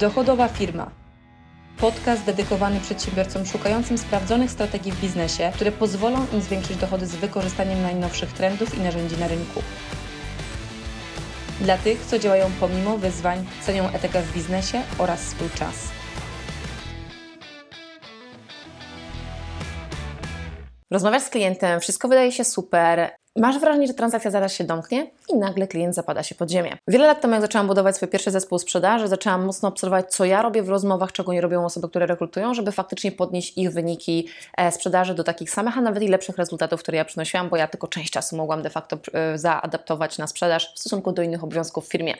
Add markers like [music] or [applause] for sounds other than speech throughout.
Dochodowa firma. Podcast dedykowany przedsiębiorcom szukającym sprawdzonych strategii w biznesie, które pozwolą im zwiększyć dochody z wykorzystaniem najnowszych trendów i narzędzi na rynku. Dla tych, co działają pomimo wyzwań, cenią etykę w biznesie oraz swój czas. Rozmawiasz z klientem, wszystko wydaje się super, masz wrażenie, że transakcja zaraz się domknie i nagle klient zapada się pod ziemię. Wiele lat temu, jak zaczęłam budować swój pierwszy zespół sprzedaży, zaczęłam mocno obserwować, co ja robię w rozmowach, czego nie robią osoby, które rekrutują, żeby faktycznie podnieść ich wyniki e, sprzedaży do takich samych, a nawet i lepszych rezultatów, które ja przynosiłam, bo ja tylko część czasu mogłam de facto e, zaadaptować na sprzedaż w stosunku do innych obowiązków w firmie.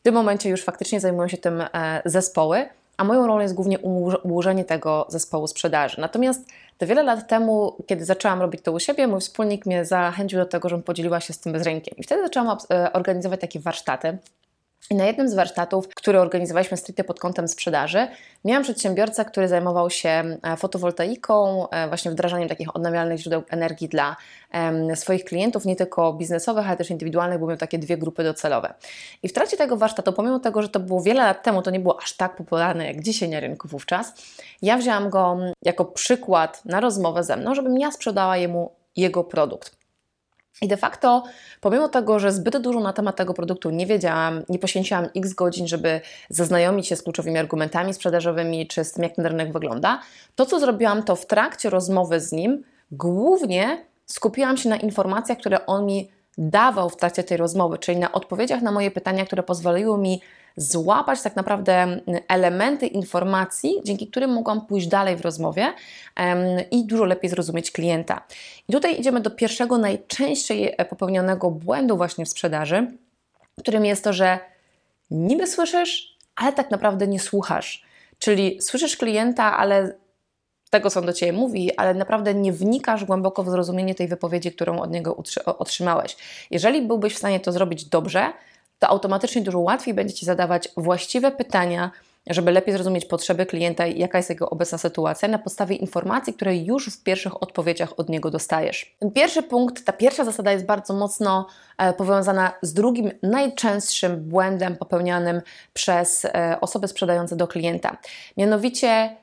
W tym momencie już faktycznie zajmują się tym e, zespoły a moją rolą jest głównie ułożenie tego zespołu sprzedaży. Natomiast wiele lat temu, kiedy zaczęłam robić to u siebie, mój wspólnik mnie zachęcił do tego, żebym podzieliła się z tym z rękiem. I wtedy zaczęłam e, organizować takie warsztaty i na jednym z warsztatów, który organizowaliśmy stricte pod kątem sprzedaży, miałam przedsiębiorcę, który zajmował się e, fotowoltaiką, e, właśnie wdrażaniem takich odnawialnych źródeł energii dla swoich klientów, nie tylko biznesowych, ale też indywidualnych, bo miał takie dwie grupy docelowe. I w trakcie tego warsztatu, pomimo tego, że to było wiele lat temu, to nie było aż tak popularne jak dzisiaj na rynku wówczas, ja wzięłam go jako przykład na rozmowę ze mną, żebym ja sprzedała jemu jego produkt. I de facto, pomimo tego, że zbyt dużo na temat tego produktu nie wiedziałam, nie poświęciłam x godzin, żeby zaznajomić się z kluczowymi argumentami sprzedażowymi czy z tym, jak ten rynek wygląda, to co zrobiłam, to w trakcie rozmowy z nim głównie skupiłam się na informacjach, które on mi dawał w trakcie tej rozmowy, czyli na odpowiedziach na moje pytania, które pozwoliły mi złapać tak naprawdę elementy informacji, dzięki którym mogłam pójść dalej w rozmowie i dużo lepiej zrozumieć klienta. I tutaj idziemy do pierwszego, najczęściej popełnionego błędu właśnie w sprzedaży, którym jest to, że niby słyszysz, ale tak naprawdę nie słuchasz. Czyli słyszysz klienta, ale tego, co on do Ciebie mówi, ale naprawdę nie wnikasz głęboko w zrozumienie tej wypowiedzi, którą od niego otrzymałeś. Jeżeli byłbyś w stanie to zrobić dobrze, to automatycznie dużo łatwiej będzie Ci zadawać właściwe pytania, żeby lepiej zrozumieć potrzeby klienta i jaka jest jego obecna sytuacja na podstawie informacji, które już w pierwszych odpowiedziach od niego dostajesz. Ten pierwszy punkt, ta pierwsza zasada jest bardzo mocno e, powiązana z drugim najczęstszym błędem popełnianym przez e, osoby sprzedające do klienta. Mianowicie,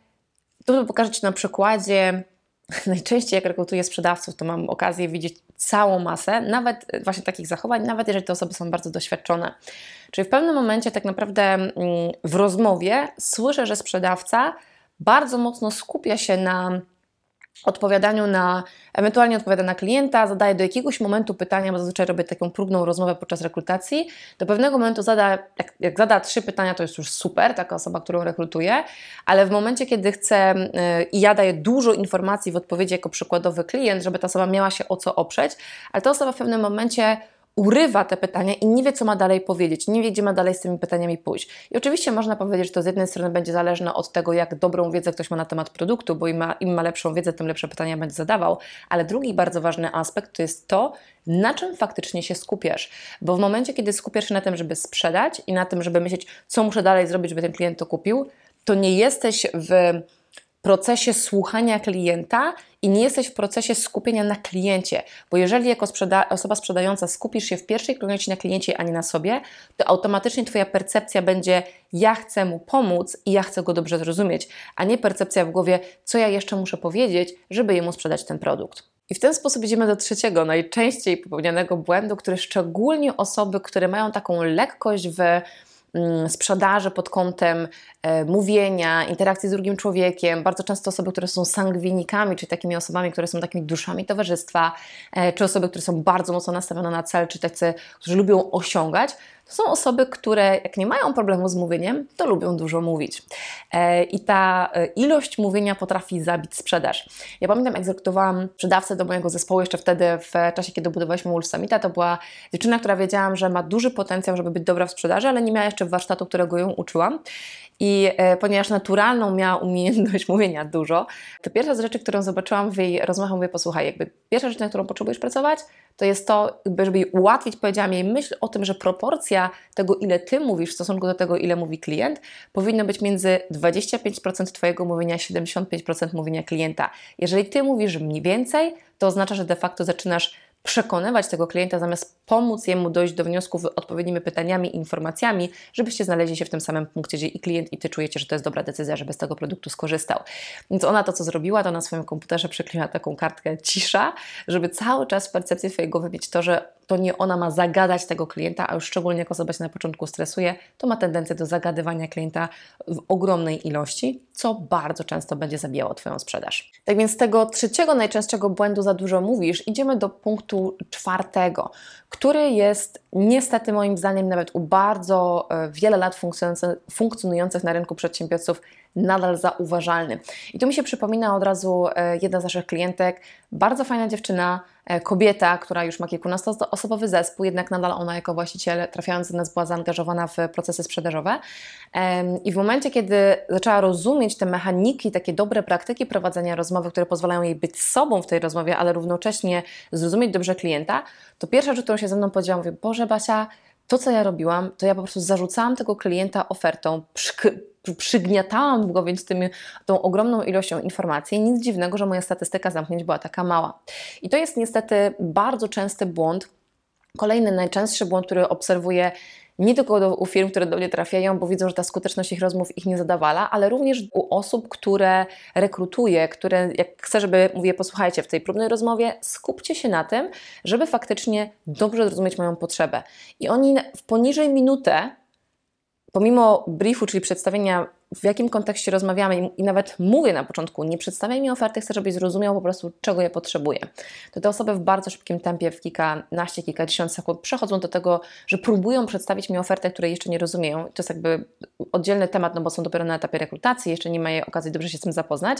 tu pokażę Ci na przykładzie [laughs] najczęściej jak rekrutuję sprzedawców, to mam okazję widzieć całą masę, nawet właśnie takich zachowań, nawet jeżeli te osoby są bardzo doświadczone. Czyli w pewnym momencie tak naprawdę mm, w rozmowie słyszę, że sprzedawca bardzo mocno skupia się na odpowiadaniu na, ewentualnie odpowiada na klienta, zadaje do jakiegoś momentu pytania, bo zazwyczaj robię taką próbną rozmowę podczas rekrutacji, do pewnego momentu zada, jak, jak zada trzy pytania, to jest już super, taka osoba, którą rekrutuję, ale w momencie, kiedy chcę yy, i ja daję dużo informacji w odpowiedzi jako przykładowy klient, żeby ta osoba miała się o co oprzeć, ale ta osoba w pewnym momencie urywa te pytania i nie wie, co ma dalej powiedzieć, nie wie, gdzie ma dalej z tymi pytaniami pójść. I oczywiście można powiedzieć, że to z jednej strony będzie zależne od tego, jak dobrą wiedzę ktoś ma na temat produktu, bo im ma, im ma lepszą wiedzę, tym lepsze pytania będzie zadawał, ale drugi bardzo ważny aspekt to jest to, na czym faktycznie się skupiasz. Bo w momencie, kiedy skupiasz się na tym, żeby sprzedać i na tym, żeby myśleć, co muszę dalej zrobić, żeby ten klient to kupił, to nie jesteś w procesie słuchania klienta i nie jesteś w procesie skupienia na kliencie, bo jeżeli jako sprzeda osoba sprzedająca skupisz się w pierwszej kolejności na kliencie, a nie na sobie, to automatycznie Twoja percepcja będzie ja chcę mu pomóc i ja chcę go dobrze zrozumieć, a nie percepcja w głowie, co ja jeszcze muszę powiedzieć, żeby jemu sprzedać ten produkt. I w ten sposób idziemy do trzeciego, najczęściej popełnianego błędu, który szczególnie osoby, które mają taką lekkość w sprzedaży pod kątem e, mówienia, interakcji z drugim człowiekiem. Bardzo często osoby, które są sangwinikami, czyli takimi osobami, które są takimi duszami towarzystwa, e, czy osoby, które są bardzo mocno nastawione na cel, czy tacy, którzy lubią osiągać, są osoby, które jak nie mają problemu z mówieniem, to lubią dużo mówić. E, I ta e, ilość mówienia potrafi zabić sprzedaż. Ja pamiętam, jak zrekrutowałam sprzedawcę do mojego zespołu jeszcze wtedy, w czasie, kiedy budowaliśmy Wolf Summita, to była dziewczyna, która wiedziałam, że ma duży potencjał, żeby być dobra w sprzedaży, ale nie miała jeszcze warsztatu, którego ją uczyłam. I e, ponieważ naturalną miała umiejętność [laughs] mówienia dużo, to pierwsza z rzeczy, którą zobaczyłam w jej rozmowach, mówię, posłuchaj, jakby pierwsza rzecz, na którą potrzebujesz pracować, to jest to, żeby jej ułatwić, powiedziałam jej, myśl o tym, że proporcja tego, ile Ty mówisz w stosunku do tego, ile mówi klient, powinno być między 25% Twojego mówienia a 75% mówienia klienta. Jeżeli Ty mówisz mniej więcej, to oznacza, że de facto zaczynasz przekonywać tego klienta, zamiast pomóc jemu dojść do wniosków odpowiednimi pytaniami informacjami, żebyście znaleźli się w tym samym punkcie, gdzie i klient, i ty czujecie, że to jest dobra decyzja, żeby z tego produktu skorzystał. Więc ona to, co zrobiła, to na swoim komputerze przykleiła taką kartkę cisza, żeby cały czas w percepcji swojej głowy mieć to, że to nie ona ma zagadać tego klienta, a już szczególnie jak osoba się na początku stresuje, to ma tendencję do zagadywania klienta w ogromnej ilości, co bardzo często będzie zabijało Twoją sprzedaż. Tak więc z tego trzeciego najczęstszego błędu za dużo mówisz, idziemy do punktu czwartego, który jest niestety moim zdaniem nawet u bardzo e, wiele lat funkcjonujących na rynku przedsiębiorców nadal zauważalny. I tu mi się przypomina od razu e, jedna z naszych klientek, bardzo fajna dziewczyna, e, kobieta, która już ma kilkunastoosobowy zespół, jednak nadal ona jako właściciel trafiając do nas była zaangażowana w procesy sprzedażowe. I w momencie, kiedy zaczęła rozumieć te mechaniki, takie dobre praktyki prowadzenia rozmowy, które pozwalają jej być sobą w tej rozmowie, ale równocześnie zrozumieć dobrze klienta, to pierwsza rzecz, którą się ze mną powiedziała, mówię, Boże Basia, to, co ja robiłam, to ja po prostu zarzucałam tego klienta ofertą, przygniatałam go więc tą ogromną ilością informacji. Nic dziwnego, że moja statystyka zamknięć była taka mała. I to jest niestety bardzo częsty błąd. Kolejny najczęstszy błąd, który obserwuję nie tylko u firm, które do mnie trafiają, bo widzą, że ta skuteczność ich rozmów ich nie zadawala, ale również u osób, które rekrutuję, które jak chcę, żeby mówię, posłuchajcie, w tej próbnej rozmowie skupcie się na tym, żeby faktycznie dobrze zrozumieć moją potrzebę. I oni w poniżej minutę pomimo briefu, czyli przedstawienia w jakim kontekście rozmawiamy i nawet mówię na początku, nie przedstawiaj mi oferty, chcę, żebyś zrozumiał po prostu, czego ja potrzebuję. To te osoby w bardzo szybkim tempie, w kilkanaście, kilkadziesiąt sekund przechodzą do tego, że próbują przedstawić mi ofertę, której jeszcze nie rozumieją. To jest jakby oddzielny temat, no bo są dopiero na etapie rekrutacji, jeszcze nie mają okazji dobrze się z tym zapoznać,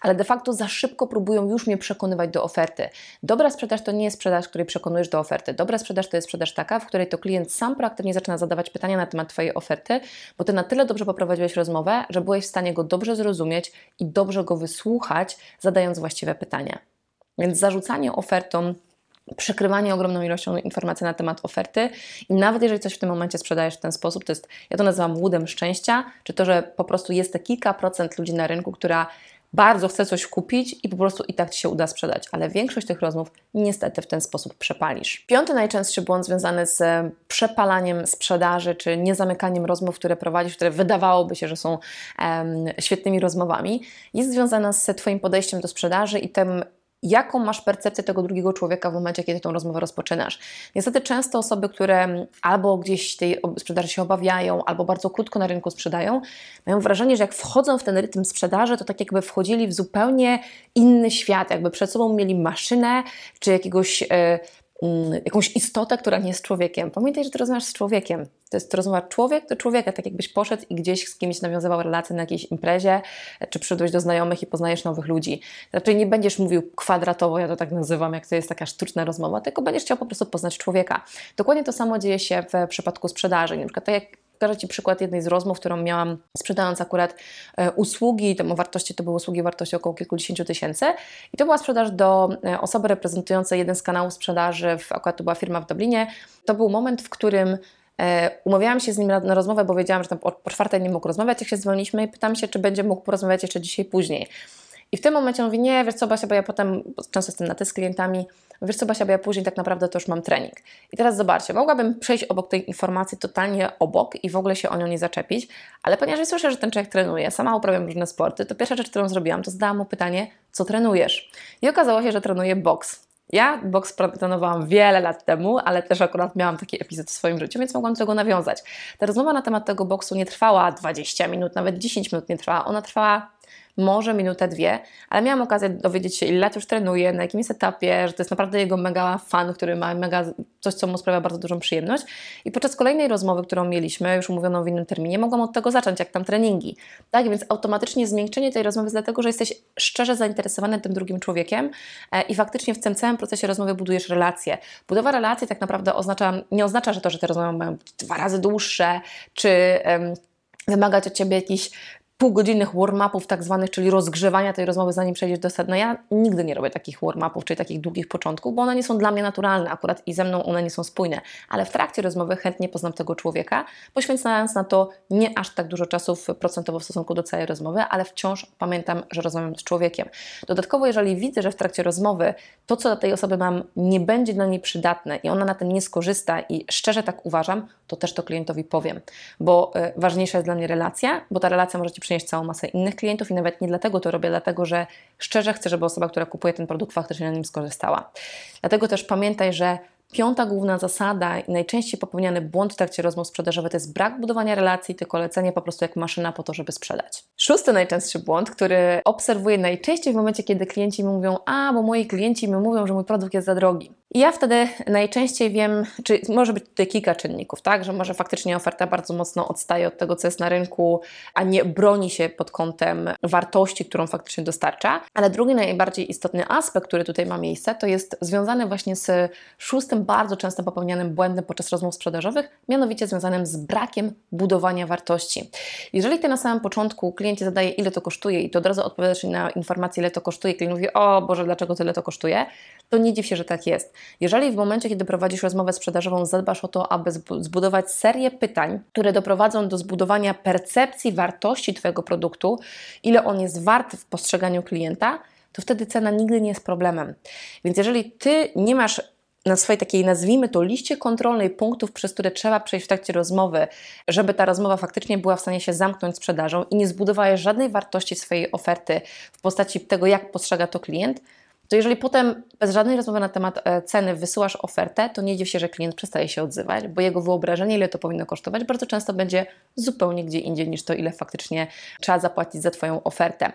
ale de facto za szybko próbują już mnie przekonywać do oferty. Dobra sprzedaż to nie jest sprzedaż, której przekonujesz do oferty. Dobra sprzedaż to jest sprzedaż taka, w której to klient sam proaktywnie zaczyna zadawać pytania na temat Twojej oferty, bo Ty na tyle dobrze poprowadziłeś rozmowę, że byłeś w stanie go dobrze zrozumieć i dobrze go wysłuchać, zadając właściwe pytania. Więc zarzucanie ofertą przykrywanie ogromną ilością informacji na temat oferty i nawet jeżeli coś w tym momencie sprzedajesz w ten sposób, to jest, ja to nazywam łudem szczęścia, czy to, że po prostu jest te kilka procent ludzi na rynku, która bardzo chce coś kupić i po prostu i tak Ci się uda sprzedać, ale większość tych rozmów niestety w ten sposób przepalisz. Piąty najczęstszy błąd związany z przepalaniem sprzedaży, czy niezamykaniem rozmów, które prowadzisz, które wydawałoby się, że są um, świetnymi rozmowami, jest związana z Twoim podejściem do sprzedaży i tym, jaką masz percepcję tego drugiego człowieka w momencie, kiedy tą rozmowę rozpoczynasz. Niestety często osoby, które albo gdzieś tej sprzedaży się obawiają, albo bardzo krótko na rynku sprzedają, mają wrażenie, że jak wchodzą w ten rytm sprzedaży, to tak jakby wchodzili w zupełnie inny świat, jakby przed sobą mieli maszynę, czy jakiegoś... Yy, jakąś istotę, która nie jest człowiekiem. Pamiętaj, że ty rozmawiasz z człowiekiem. To jest rozmowa człowiek do człowieka, tak jakbyś poszedł i gdzieś z kimś nawiązywał relacje na jakiejś imprezie, czy przyszedłeś do znajomych i poznajesz nowych ludzi. Znaczy nie będziesz mówił kwadratowo, ja to tak nazywam, jak to jest taka sztuczna rozmowa, tylko będziesz chciał po prostu poznać człowieka. Dokładnie to samo dzieje się w przypadku sprzedaży. Na przykład tak jak Pokażę Ci przykład jednej z rozmów, którą miałam sprzedając akurat e, usługi, tam o wartości, to były usługi wartości około kilkudziesięciu tysięcy i to była sprzedaż do e, osoby reprezentującej jeden z kanałów sprzedaży, w, akurat to była firma w Dublinie. To był moment, w którym e, Umawiałam się z nim na, rozmowę, bo wiedziałam, że tam po, czwartej nie mógł rozmawiać, jak się dzwoniliśmy i pytam się, czy będzie mógł porozmawiać jeszcze dzisiaj później. I w tym momencie on mówi, nie, wiesz co Basia, bo ja potem, często jestem na ty z klientami, wiesz co Basia, bo ja później tak naprawdę to już mam trening. I teraz zobaczcie, mogłabym przejść obok tej informacji totalnie obok i w ogóle się o nią nie zaczepić, ale ponieważ słyszę, że ten człowiek trenuje, sama uprawiam różne sporty, to pierwsza rzecz, którą zrobiłam, to zadałam mu pytanie, co trenujesz? I okazało się, że trenuje boks. Ja boks trenowałam wiele lat temu, ale też akurat miałam taki epizod w swoim życiu, więc mogłam do tego nawiązać. Ta rozmowa na temat tego boksu nie trwała 20 minut, nawet 10 minut nie trwała. Ona trwała może minutę, dwie, ale miałam okazję dowiedzieć się, ile lat już trenuje, na jakim jest etapie, że to jest naprawdę jego mega fan, który ma mega coś, co mu sprawia bardzo dużą przyjemność. I podczas kolejnej rozmowy, którą mieliśmy, już umówioną w innym terminie, mogłam od tego zacząć, jak tam treningi. Tak, więc automatycznie zmiękczenie tej rozmowy dlatego, że jesteś szczerze zainteresowany tym drugim człowiekiem e, i faktycznie w tym całym procesie rozmowy budujesz relacje. Budowa relacji tak naprawdę oznacza, nie oznacza, że to, że te rozmowy mają być dwa razy dłuższe, czy um, wymagać od Ciebie jakichś półgodzinnych warm-upów tak zwanych, czyli rozgrzewania tej rozmowy, zanim przejdziesz do sedna. Ja nigdy nie robię takich warm-upów, czyli takich długich początków, bo one nie są dla mnie naturalne akurat i ze mną one nie są spójne. Ale w trakcie rozmowy chętnie poznam tego człowieka, poświęcając na to nie aż tak dużo czasu procentowo w stosunku do całej rozmowy, ale wciąż pamiętam, że rozmawiam z człowiekiem. Dodatkowo, jeżeli widzę, że w trakcie rozmowy to, co dla tej osoby mam, nie będzie dla niej przydatne i ona na tym nie skorzysta i szczerze tak uważam, to też to klientowi powiem, bo y, ważniejsza jest dla mnie relacja, bo ta relacja może Ci przynieść całą masę innych klientów i nawet nie dlatego to robię, dlatego że szczerze chcę, żeby osoba, która kupuje ten produkt faktycznie na nim skorzystała. Dlatego też pamiętaj, że Piąta główna zasada i najczęściej popełniany błąd w trakcie rozmów sprzedażowych to jest brak budowania relacji, tylko lecenie po prostu jak maszyna po to, żeby sprzedać. Szósty najczęstszy błąd, który obserwuję najczęściej w momencie, kiedy klienci mi mówią, a bo moi klienci mi mówią, że mój produkt jest za drogi. I ja wtedy najczęściej wiem, czy może być tutaj kilka czynników, tak, że może faktycznie oferta bardzo mocno odstaje od tego, co jest na rynku, a nie broni się pod kątem wartości, którą faktycznie dostarcza. Ale drugi najbardziej istotny aspekt, który tutaj ma miejsce, to jest związany właśnie z szóstym bardzo często popełnianym błędem podczas rozmów sprzedażowych, mianowicie związanym z brakiem budowania wartości. Jeżeli Ty na samym początku kliencie zadaje, ile to kosztuje i to od razu odpowiadasz na informację, ile to kosztuje, klient mówi, o Boże, dlaczego tyle to kosztuje, to nie dziw się, że tak jest. Jeżeli w momencie, kiedy prowadzisz rozmowę sprzedażową, zadbasz o to, aby zbu- zbudować serię pytań, które doprowadzą do zbudowania percepcji wartości Twojego produktu, ile on jest wart w postrzeganiu klienta, to wtedy cena nigdy nie jest problemem. Więc jeżeli Ty nie masz na swojej takiej, nazwijmy to, liście kontrolnej punktów, przez które trzeba przejść w trakcie rozmowy, żeby ta rozmowa faktycznie była w stanie się zamknąć sprzedażą i nie zbudowałeś żadnej wartości swojej oferty w postaci tego, jak postrzega to klient, to jeżeli potem bez żadnej rozmowy na temat e, ceny wysyłasz ofertę, to nie dziw się, że klient przestaje się odzywać, bo jego wyobrażenie, ile to powinno kosztować, bardzo często będzie zupełnie gdzie indziej niż to, ile faktycznie trzeba zapłacić za Twoją ofertę.